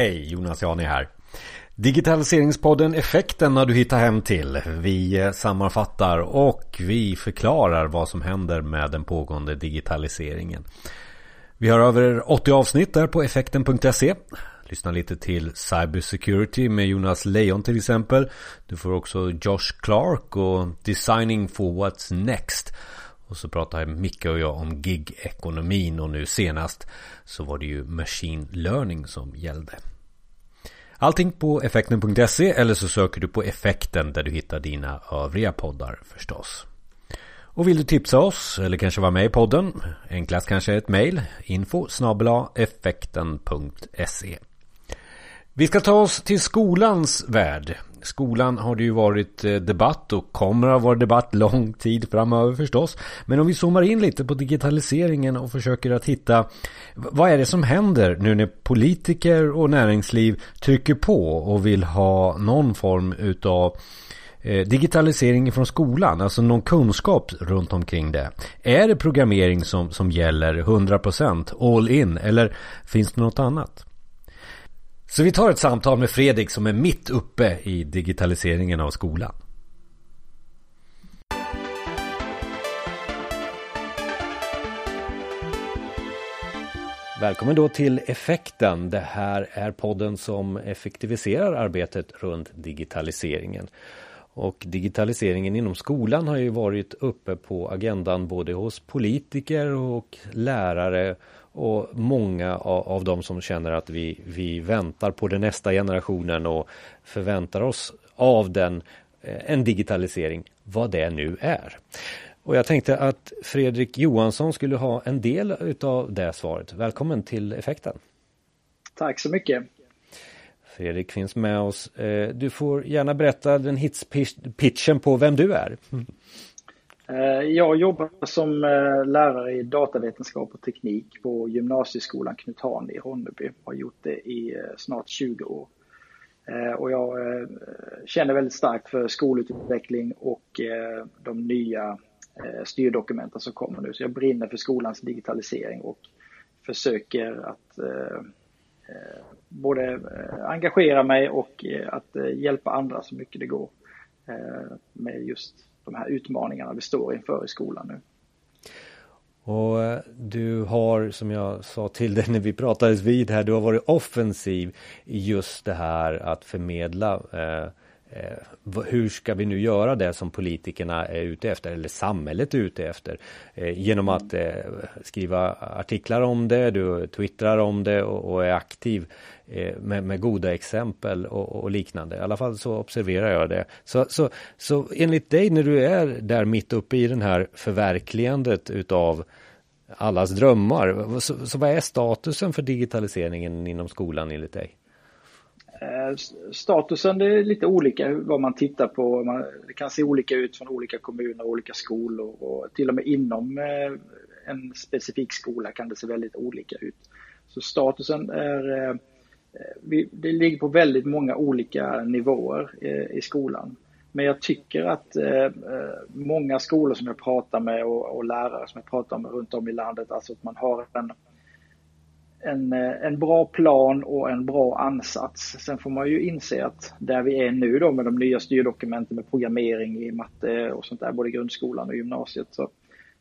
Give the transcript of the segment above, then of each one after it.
Hej, Jonas Jani här. Digitaliseringspodden Effekten har du hittat hem till. Vi eh, sammanfattar och vi förklarar vad som händer med den pågående digitaliseringen. Vi har över 80 avsnitt där på effekten.se. Lyssna lite till Cybersecurity med Jonas Lejon till exempel. Du får också Josh Clark och Designing for What's Next. Och så pratade Micke och jag om gig-ekonomin och nu senast så var det ju machine learning som gällde. Allting på effekten.se eller så söker du på effekten där du hittar dina övriga poddar förstås. Och vill du tipsa oss eller kanske vara med i podden? Enklast kanske ett mejl info effekten.se Vi ska ta oss till skolans värld skolan har det ju varit eh, debatt och kommer att vara debatt lång tid framöver förstås. Men om vi zoomar in lite på digitaliseringen och försöker att hitta vad är det som händer nu när politiker och näringsliv trycker på och vill ha någon form utav eh, digitalisering från skolan, alltså någon kunskap runt omkring det. Är det programmering som, som gäller 100% all in eller finns det något annat? Så vi tar ett samtal med Fredrik som är mitt uppe i digitaliseringen av skolan. Välkommen då till Effekten. Det här är podden som effektiviserar arbetet runt digitaliseringen. Och digitaliseringen inom skolan har ju varit uppe på agendan både hos politiker och lärare och många av, av de som känner att vi, vi väntar på den nästa generationen och förväntar oss av den eh, en digitalisering, vad det nu är. Och jag tänkte att Fredrik Johansson skulle ha en del utav det svaret. Välkommen till Effekten. Tack så mycket. Fredrik finns med oss. Eh, du får gärna berätta den hitspitchen på vem du är. Eh, jag jobbar som eh, lärare i datavetenskap och teknik på gymnasieskolan Knut Hahn i Ronneby. Har gjort det i eh, snart 20 år. Och jag känner väldigt starkt för skolutveckling och de nya styrdokumenten som kommer nu. Så jag brinner för skolans digitalisering och försöker att både engagera mig och att hjälpa andra så mycket det går med just de här utmaningarna vi står inför i skolan nu. Och eh, du har, som jag sa till dig när vi pratades vid här, du har varit offensiv i just det här att förmedla eh, Eh, hur ska vi nu göra det som politikerna är ute efter eller samhället är ute efter? Eh, genom att eh, skriva artiklar om det, du twittrar om det och, är aktiv med, goda exempel och, och, liknande. I alla fall så observerar jag det. Så, så, så enligt dig när du är där mitt uppe i den här förverkligandet utav allas drömmar. Så, så vad är statusen för digitaliseringen inom skolan enligt dig? Eh, statusen det är lite olika vad man tittar på. det kan se olika ut från olika kommuner och olika skolor och till och med inom eh, en specifik skola kan det se väldigt olika ut. Så statusen är eh, det ligger på väldigt många olika nivåer i skolan. Men jag tycker att många skolor som jag pratar med och, lärare som jag pratar med runt om i landet, alltså att man har en, en, eh, en bra plan och en bra ansats. Sen får man ju inse att där vi är nu då med de nya styrdokumenten med programmering i matte och sånt där, både grundskolan och gymnasiet, så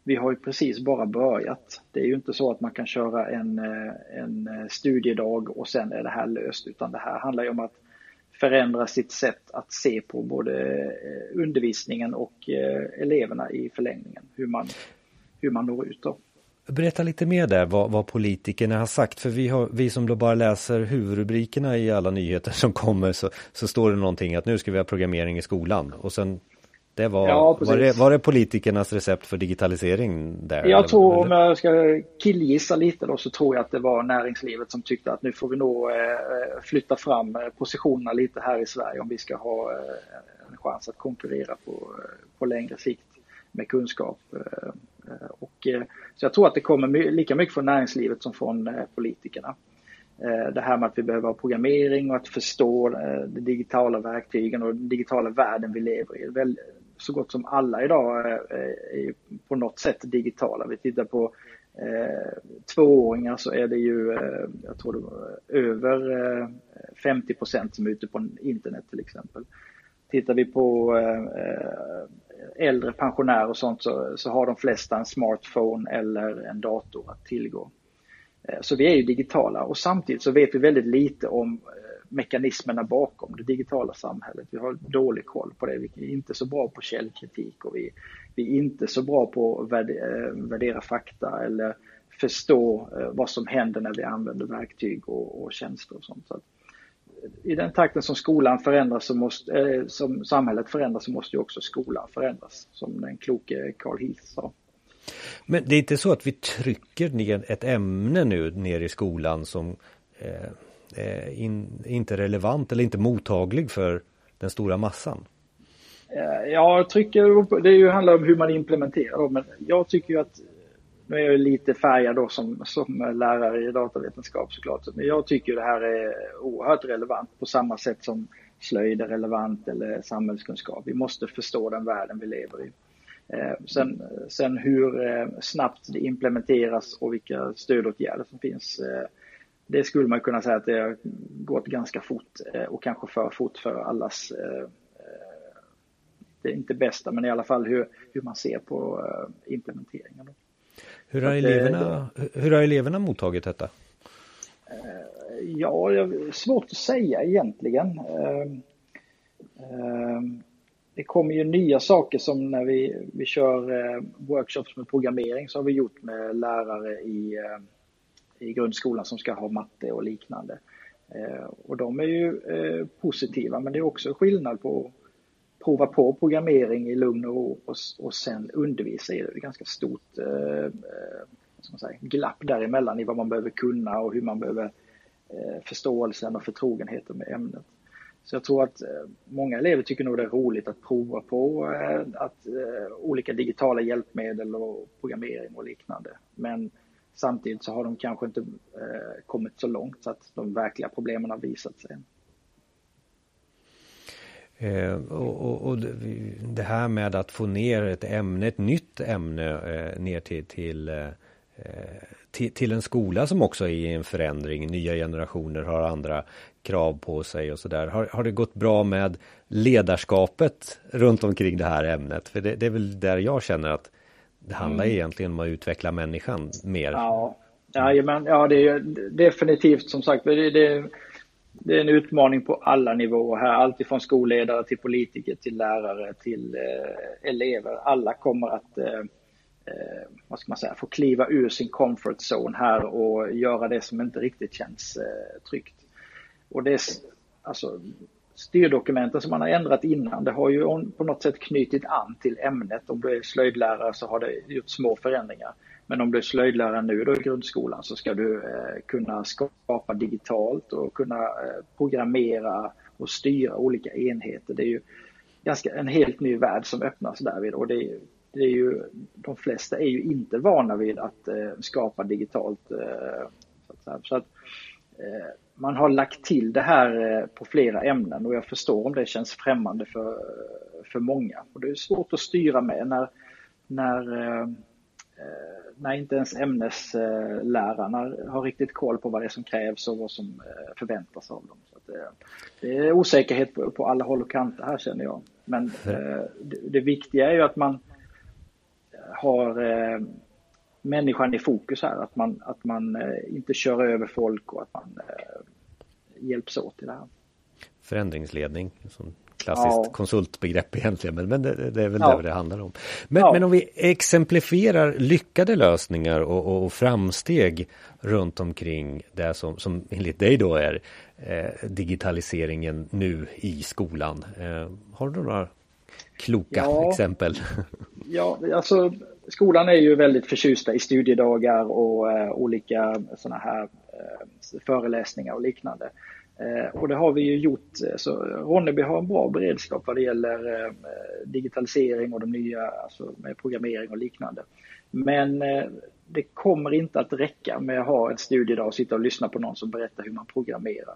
vi har ju precis bara börjat. Det är ju inte så att man kan köra en, eh, en eh, studiedag och sen är det här löst, utan det här handlar ju om att förändra sitt sätt att se på både undervisningen och eleverna i förlängningen, hur man, hur man når ut. Då. Berätta lite mer där vad, vad politikerna har sagt, för vi, har, vi som då bara läser huvudrubrikerna i alla nyheter som kommer så, så står det någonting att nu ska vi ha programmering i skolan och sen det var, ja, var, det, var det politikernas recept för digitalisering där? Jag tror, om jag ska killgissa lite då, så tror jag att det var näringslivet som tyckte att nu får vi nog eh, flytta fram eh, positionerna lite här i Sverige om vi ska ha eh, en chans att konkurrera på, på längre sikt med kunskap. Eh, och, eh, så jag tror att det kommer lika mycket från näringslivet som från eh, politikerna. Det här med att vi behöver ha programmering och att förstå de digitala verktygen och den digitala världen vi lever i så gott som alla idag är på något sätt digitala. Vi tittar på eh, tvååringar så är det ju, eh, jag tror det var över 50 procent som är ute på internet till exempel. Tittar vi på eh, eh, äldre pensionärer och sånt så, så har de flesta en smartphone eller en dator att tillgå. Eh, så vi är ju digitala och samtidigt så vet vi väldigt lite om mekanismerna bakom det digitala samhället. Vi har dålig koll på det. Vi är inte så bra på källkritik och vi, vi är inte så bra på att värdera fakta eller förstå vad som händer när vi använder verktyg och, och tjänster och sånt. Så att, i den takten som skolan förändras, så måste, eh, som samhället förändras, så måste ju också skolan förändras, som den kloke Carl Heath sa. Men det är inte så att vi trycker ner ett ämne nu ner i skolan som eh, eh in, inte är relevant eller inte mottaglig för den stora massan? Jag trycker, det handlar om hur man implementerar men jag tycker ju att nu är jag lite färgad då som, som lärare i datavetenskap såklart. Men jag tycker det här är oerhört relevant på samma sätt som slöjd är relevant eller samhällskunskap. Vi måste förstå den världen vi lever i. Eh, sen, sen hur eh, snabbt det implementeras och vilka stödåtgärder som finns. Eh, det skulle man kunna säga att det har gått ganska fort och kanske för fort för allas det är inte bästa, men i alla fall hur, hur man ser på implementeringen. Hur har, eleverna, hur har eleverna mottagit detta? Eh, ja, det är svårt att säga egentligen. Eh, eh, det kommer ju nya saker som när vi, vi kör workshops med programmering så har vi gjort med lärare i, i grundskolan som ska ha matte och liknande. Och de är ju positiva men det är också skillnad på prova på programmering i lugn och ro och, och sen undervisa i det. Det är ganska stort eh, eh man säga, glapp däremellan i vad man behöver kunna och hur man behöver eh, förståelsen och förtrogenheten med ämnet. Så jag tror att eh, många elever tycker nog det är roligt att prova på eh, att, eh, olika digitala hjälpmedel och programmering och liknande. Men samtidigt så har de kanske inte eh, kommit så långt så att de verkliga problemen har visat sig. Eh, och, och, och, det här med att få ner ett ämne, ett nytt ämne eh, ner till, till, eh, till, till, en skola som också är i en förändring. Nya generationer har andra krav på sig och sådär. Har, har det gått bra med ledarskapet runt omkring det här ämnet? För det, det är väl där jag känner att det handlar mm. egentligen om att utveckla människan mer. Ja, ja, men, ja det är definitivt som sagt. Det, det det är en utmaning på alla nivåer här, alltifrån skolledare till politiker till lärare till eh, elever. Alla kommer att eh, eh, vad ska man säga, få kliva ur sin comfort zone här och göra det som inte riktigt känns eh, tryggt. Och det alltså, styrdokumenten som man har ändrat innan, det har ju på något sätt knutit an till ämnet. Om du är slöjdlärare så har det gjort små förändringar. Men om du är slöjdlärare nu då i grundskolan så ska du eh, kunna skapa digitalt och kunna eh, programmera och styra olika enheter. Det är ju ganska en helt ny värld som öppnas därvid och det är, det är ju, de flesta är ju inte vana vid att eh, skapa digitalt. Eh, så att, så att eh, man har lagt till det här eh, på flera ämnen och jag förstår om det känns främmande för, för många. Och det är svårt att styra med när, när när inte ens ämneslärarna har riktigt koll på vad det är som krävs och vad som eh, förväntas av dem. Så det, det, är osäkerhet på, på, alla håll och kanter här känner jag. Men eh, det, det, viktiga är ju att man har eh, människan i fokus här, att man, att man inte kör över folk och att man hjälps åt i det här. Förändringsledning, som klassiskt ja. konsultbegrepp egentligen, men, men det, det är väl ja. det det handlar om. Men, ja. men om vi exemplifierar lyckade lösningar och, och, framsteg runt omkring det som, som enligt dig då är eh, digitaliseringen nu i skolan. Eh, har du några kloka exempel? Ja, alltså skolan är ju väldigt förtjusta i studiedagar och eh, olika sådana här Eh, föreläsningar och liknande. Eh, och det har vi ju gjort, eh, så Ronneby har en bra beredskap vad det gäller digitalisering och de nya, alltså med programmering och liknande. Men det kommer inte att räcka med att ha en studiedag och sitta och lyssna på någon som berättar hur man programmerar.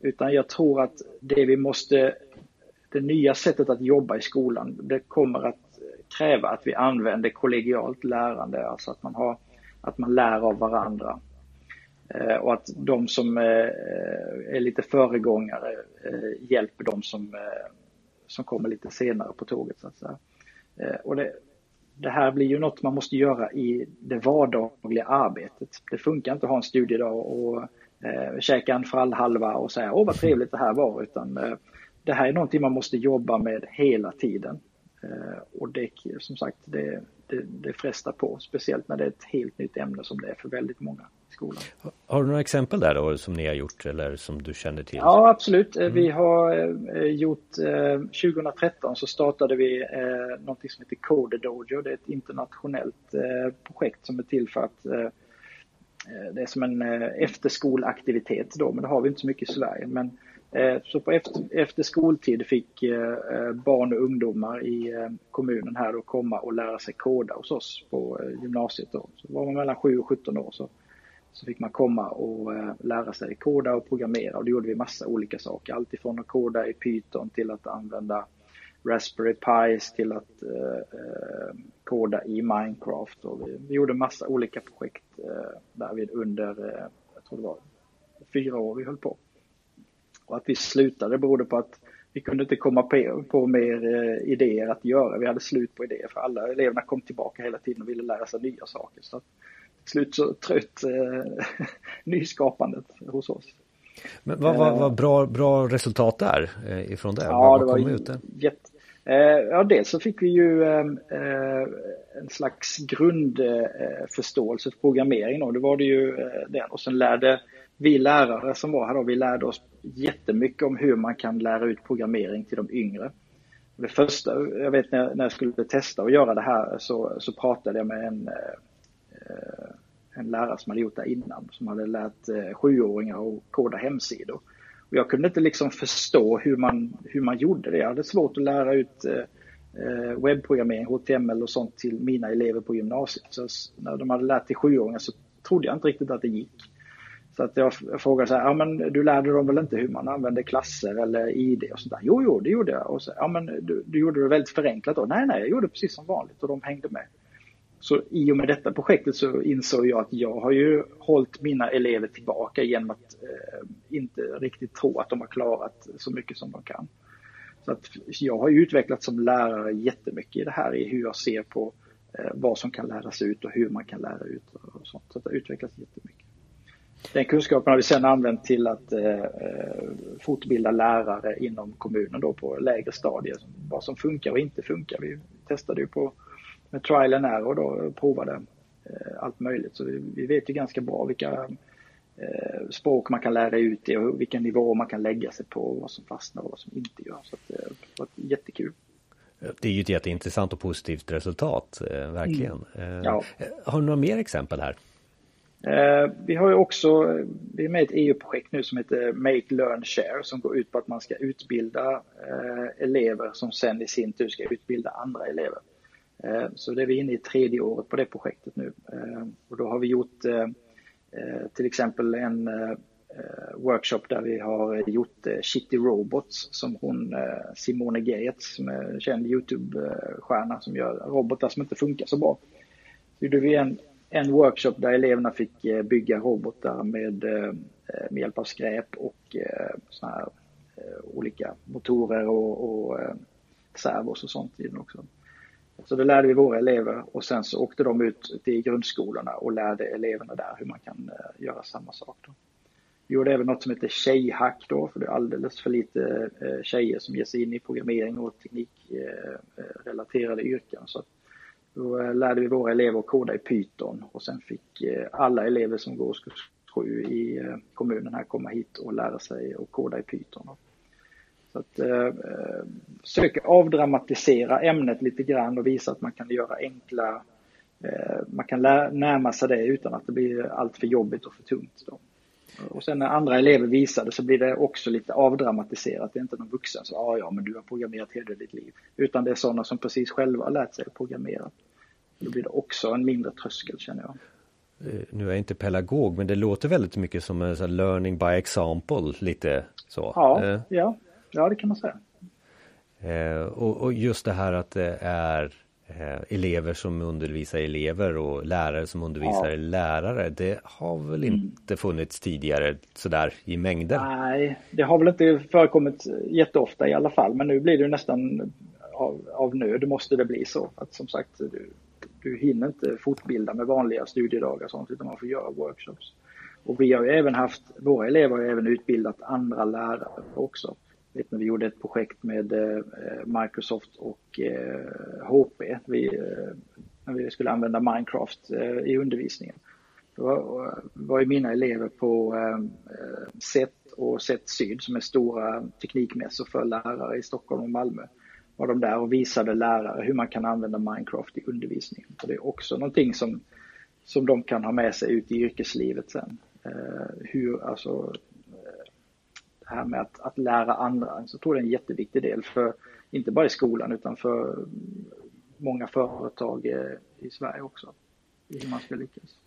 Utan jag tror att det vi måste, det nya sättet att jobba i skolan, det kommer att kräva att vi använder kollegialt lärande, alltså att man, har, att man lär av varandra. Eh, och att de som eh, eh, är lite föregångare hjälper de som, som kommer lite senare på tåget. Så att säga. Och det, det här blir ju något man måste göra i det vardagliga arbetet. Det funkar inte att ha en studiedag och eh, käka en frallhalva och säga åh vad trevligt det här var, utan eh, det här är någonting man måste jobba med hela tiden. Eh, och det, som sagt, det, det, det frestar på, speciellt när det är ett helt nytt ämne som det är för väldigt många i skolan. Har du några exempel där då som ni har gjort eller som du känner till? Ja, absolut. Mm. Vi har eh, gjort, eh, 2013 så startade vi eh, något som heter Code Dojo. Det är ett internationellt eh, projekt som är till för att eh, eh, det är som en eh, efterskolaktivitet då, men det har vi inte så mycket i Sverige. Men Eh, Eh, så på efter, efter skoltid fick eh, barn och ungdomar i eh, kommunen här då komma och lära sig koda hos oss på gymnasiet. Då. Så var man mellan 7 och 17 år så, så fick man komma och lära sig koda och programmera och då gjorde vi massa olika saker. Alltifrån att koda i Python till att använda Raspberry Pis till att eh, koda i Minecraft. Och vi, vi gjorde massa olika projekt eh, där vi under, eh, jag tror det var fyra år vi höll på. Och att vi slutade berodde på att vi kunde inte komma på, på mer eh, idéer att göra. Vi hade slut på idéer för alla eleverna kom tillbaka hela tiden och ville lära sig nya saker. Så till slut så trött eh, nyskapandet hos oss. Men vad var, var bra, bra resultat där eh, ifrån det? Ja, vad, det var ut det? Jätte, eh, ja, dels så fick vi ju eh, eh en slags grundförståelse för programmering. Då. Det var det ju eh, den och sen lärde vi lärare som var här då, vi lärde oss jättemycket om hur man kan lära ut programmering till de yngre. Det första, jag vet när, när jag skulle testa att göra det här så, så pratade jag med en, eh, en lärare som hade gjort det innan, som hade lärt eh, sjuåringar att koda hemsidor. Och jag kunde inte liksom förstå hur man, hur man gjorde det. Jag hade svårt att lära ut eh, webbprogrammering, HTML och sånt till mina elever på gymnasiet. Så när de hade lärt till sjuåringar så trodde jag inte riktigt att det gick. Så att jag, frågade frågar så här, ja men du lärde dem väl inte hur man använder klasser eller ID och sånt där? Jo, jo, det gjorde jag. Och så, ja men du, du gjorde det väldigt förenklat då? Nej, nej, jag gjorde precis som vanligt och de hängde med. Så i och med detta projektet så insåg jag att jag har ju hållit mina elever tillbaka genom att eh, inte riktigt tro att de har klarat så mycket som de kan. Så att jag har ju utvecklats som lärare jättemycket i det här i hur jag ser på eh, vad som kan läras ut och hur man kan lära ut och sånt. Så det har utvecklats jättemycket. Den kunskapen har vi sedan använt till att eh, fortbilda lärare inom kommunen då på lägre stadier. Vad som funkar och inte funkar. Vi testade ju på med trial and error då och provade eh, allt möjligt. Så vi, vi, vet ju ganska bra vilka eh, språk man kan lära ut i och vilken nivå man kan lägga sig på och vad som fastnar och vad som inte gör. Så att, eh, det var jättekul. Det är ju ett jätteintressant och positivt resultat, eh, verkligen. Mm. Ja. Eh, har du några mer exempel här? Eh, vi har ju också, vi är med i ett EU-projekt nu som heter Make Learn Share som går ut på att man ska utbilda eh, elever som sen i sin tur ska utbilda andra elever. Eh, så det är vi inne i tredje året på det projektet nu. Och då har vi gjort till exempel en workshop där vi har gjort Shitty Robots som hon Simone Gates som är känd Youtube-stjärna som gör robotar som inte funkar så bra. Så gjorde vi en en workshop där eleverna fick eh, bygga robotar med, eh, eh, med hjälp av skräp och såna här olika motorer och, och servos och sånt i den också. Så det lärde vi våra elever och sen så åkte de ut till grundskolorna och lärde eleverna där hur man kan göra samma sak. Då. Vi gjorde även något som heter tjejhack då, för det är alldeles för lite tjejer som ger sig in i programmering och teknikrelaterade yrken. Så att då eh, lärde vi våra elever att koda i Python och sen fick eh, alla elever som går årskurs 7 i eh, kommunen här komma hit och lära sig att koda i Python. Så att eh, försöka avdramatisera ämnet lite grann och visa att man kan göra enkla, eh, man kan närma sig det utan att det blir allt för jobbigt och för tungt. Då. Och sen när andra elever visar det så blir det också lite avdramatiserat. Det är inte någon vuxen som ja, ja, men du har programmerat hela ditt liv. Utan det är sådana som precis själva har lärt sig att programmera. Då blir det också en mindre tröskel känner jag. Eh, nu är jag inte pedagog men det låter väldigt mycket som en sån learning by example lite så. Ja, eh. ja, ja det kan man säga. Eh, och, och, just det här att det är eh, elever som undervisar elever och lärare som undervisar ja. lärare. Det har väl mm. inte funnits tidigare sådär i mängder? Nej, det har väl inte förekommit jätteofta i alla fall. Men nu blir det nästan av, av nöd måste det bli så. Att som sagt, du, du hinner inte fortbilda med vanliga studiedagar och sånt utan man får göra workshops. Och vi har ju även haft, våra elever har ju även utbildat andra lärare också. Vet när vi gjorde ett projekt med eh, Microsoft och eh, HP vi, eh, när vi skulle använda Minecraft eh, i undervisningen. Då var ju mina elever på eh, SET och SET Syd som är stora teknikmässor för lärare i Stockholm och Malmö. Var de där och visade lärare hur man kan använda Minecraft i undervisningen. Och det är också någonting som, som de kan ha med sig ut i yrkeslivet sen. hur, alltså det här med att, att lära andra. Så jag tror det är en jätteviktig del för, inte bara i skolan utan för många företag i Sverige också. Hur man ska lyckas.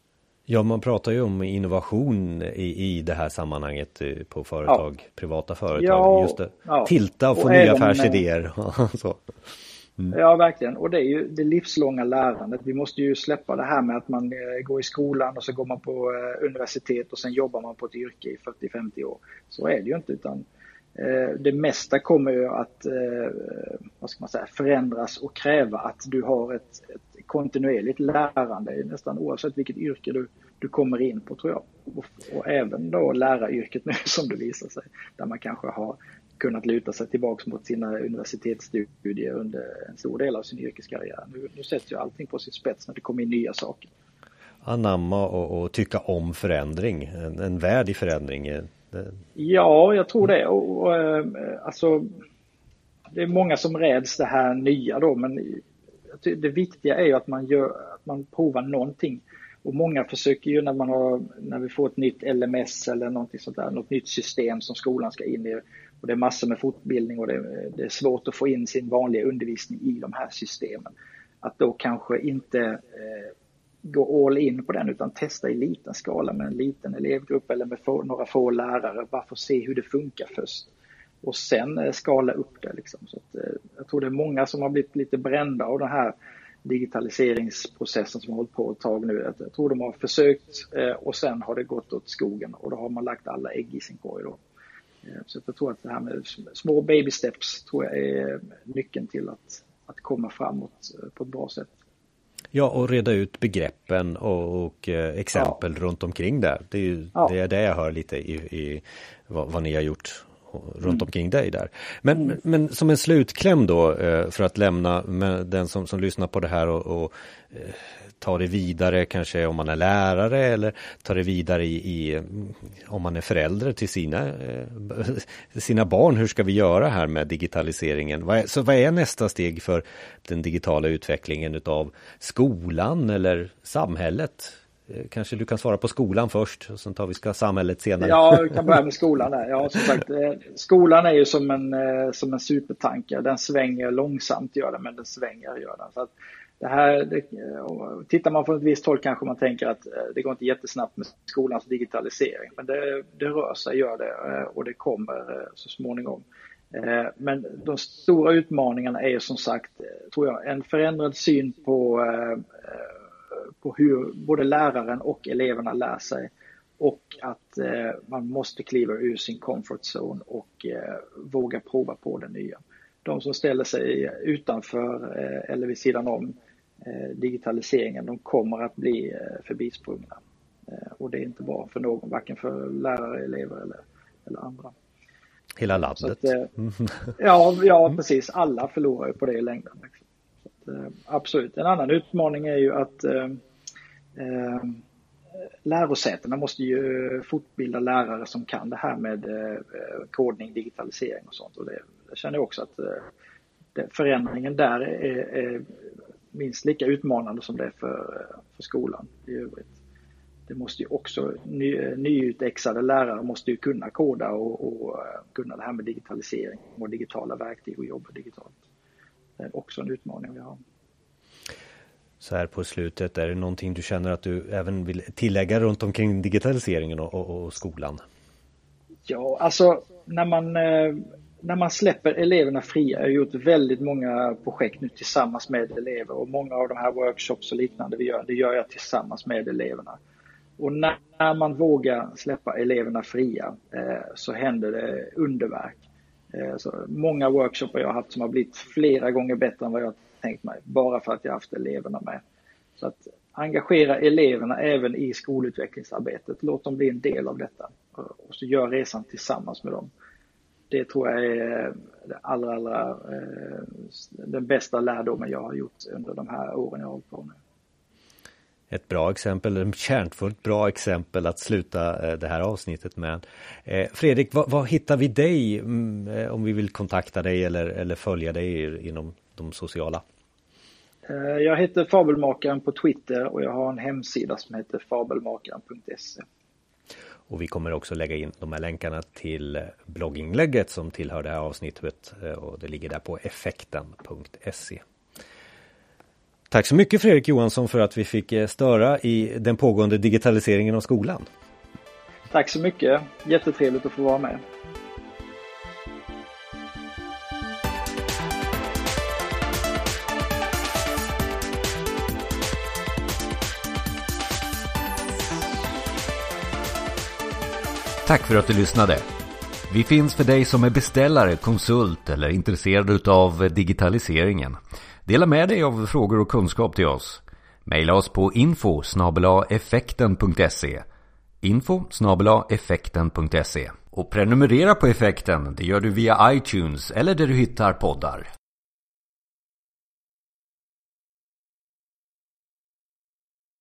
Ja, man pratar ju om innovation i, i det här sammanhanget eh, på företag, ja. privata företag. Ja, Just det. Ja. Tilta och få och nya affärsidéer. så. Mm. Ja, verkligen. Och det är ju det livslånga lärandet. Vi måste ju släppa det här med att man eh, går i skolan och så går man på eh, universitet och sen jobbar man på ett yrke i 40-50 år. Så är det ju inte utan eh, det mesta kommer ju att vad ska man säga, förändras och kräva att du har ett, ett kontinuerligt lärande nästan oavsett vilket yrke du, du kommer in på tror jag. Och, och även då läraryrket nu som det visar sig, där man kanske har kunnat luta sig tillbaka mot sina universitetsstudier under en stor del av sin yrkeskarriär. Nu, nu sätts ju allting på sin spets när det kommer in nya saker. Anamma och, och tycka om förändring, en, en värld i förändring. Ja, jag tror det. Och, och, eh, alltså, det är många som räds det här nya då, men det viktiga är ju att man, gör, att man provar någonting. Och många försöker ju när man har, när vi får ett nytt LMS eller någonting sånt där, något nytt system som skolan ska in i och det är massor med fortbildning och det, det, är svårt att få in sin vanliga undervisning i de här systemen. Att då kanske inte eh, gå all in på den utan testa i liten skala med en liten elevgrupp eller med få, några få lärare. Bara få se hur det funkar först. Och sen eh, skala upp det. Liksom. Så att, eh, jag tror det är många som har blivit lite brända av den här digitaliseringsprocessen som har hållit på ett tag nu. Jag tror de har försökt eh, och sen har det gått åt skogen och då har man lagt alla ägg i sin korg. Då. Så jag tror att det här med små baby steps tror jag är nyckeln till att, att komma framåt på ett bra sätt. Ja, och reda ut begreppen och, och exempel ja. runt omkring där. Det är ju ja. det, är det jag hör lite i, i vad, vad, ni har gjort runt mm. omkring dig där. Men, mm. men som en slutkläm då för att lämna den som, som lyssnar på det här och, och ta det vidare kanske om man är lärare eller ta det vidare i, i om man är förälder till sina, eh, sina barn. Hur ska vi göra här med digitaliseringen? Vad är, så vad är nästa steg för den digitala utvecklingen utav skolan eller samhället? Eh, kanske du kan svara på skolan först och sen tar vi ska samhället senare. Ja, vi kan börja med skolan. Där. Ja, som sagt, eh, skolan är ju som en, som en supertanker. Den svänger långsamt, gör den, men den svänger. Gör den. Så att det här, det, tittar man från ett visst håll kanske man tänker att eh, det går inte jättesnabbt med skolans digitalisering. Men det, det rör sig, gör det eh, och det kommer eh, så småningom. Men de stora utmaningarna är som sagt, tror jag, en förändrad syn på, på hur både läraren och eleverna lär sig och att man måste kliva ur sin comfort zone och våga prova på det nya. De som ställer sig utanför eller vid sidan om Eh, digitaliseringen, de kommer att bli eh, förbisprungna. Eh, och det är inte bra för någon, varken för lärare, elever eller, eller andra. Hela landet? Att, ja, ja, precis. Alla förlorar ju på det i längden. Liksom. Eh, absolut. En annan utmaning är ju att eh, eh, lärosätena måste ju fortbilda lärare som kan det här med eh, kodning, digitalisering och sånt. Och det, jag känner också att eh, förändringen där är, är minst lika utmanande som det är för, eh, för skolan i övrigt. Det måste ju också, ny, nyutexade lärare måste ju kunna koda och, och kunna det här med digitalisering och digitala verktyg och jobba digitalt. Det är också en utmaning vi har. Så här på slutet, är det någonting du känner att du även vill tillägga runt omkring digitaliseringen och, och, och skolan? Ja, alltså när man eh, när man släpper eleverna fria, jag har gjort väldigt många projekt nu tillsammans med elever och många av de här workshops och liknande vi gör, det gör jag tillsammans med eleverna. Och när man vågar släppa eleverna fria eh, så händer det underverk. Eh, så många workshoppar jag har haft som har blivit flera gånger bättre än vad jag tänkt mig, bara för att jag haft eleverna med. Så att engagera eleverna även i skolutvecklingsarbetet, låt dem bli en del av detta och så gör resan tillsammans med dem. Det tror jag är det allra, allra, eh, den bästa lärdomen jag har gjort under de här åren jag har hållit på med ett bra exempel, ett kärnfullt bra exempel att sluta eh, det här avsnittet med. Eh, Fredrik, vad, vad hittar vi dig mm, eh, om vi vill kontakta dig eller, eller följa dig inom de sociala? Jag heter Fabelmakaren på Twitter och jag har en hemsida som heter fabelmakaren.se. Och vi kommer också lägga in de här länkarna till blogginlägget som tillhör det här avsnittet och det ligger där på effekten.se. Tack så mycket Fredrik Johansson för att vi fick eh, störa i den pågående digitaliseringen av skolan. Tack så mycket. Jättetrevligt att få vara med. Tack för att du lyssnade. Vi finns för dig som är beställare, konsult eller intresserad av digitaliseringen. Dela med dig av frågor och kunskap till oss. Maila oss på info effekten.se info effekten.se Och prenumerera på effekten, det gör du via iTunes eller där du hittar poddar.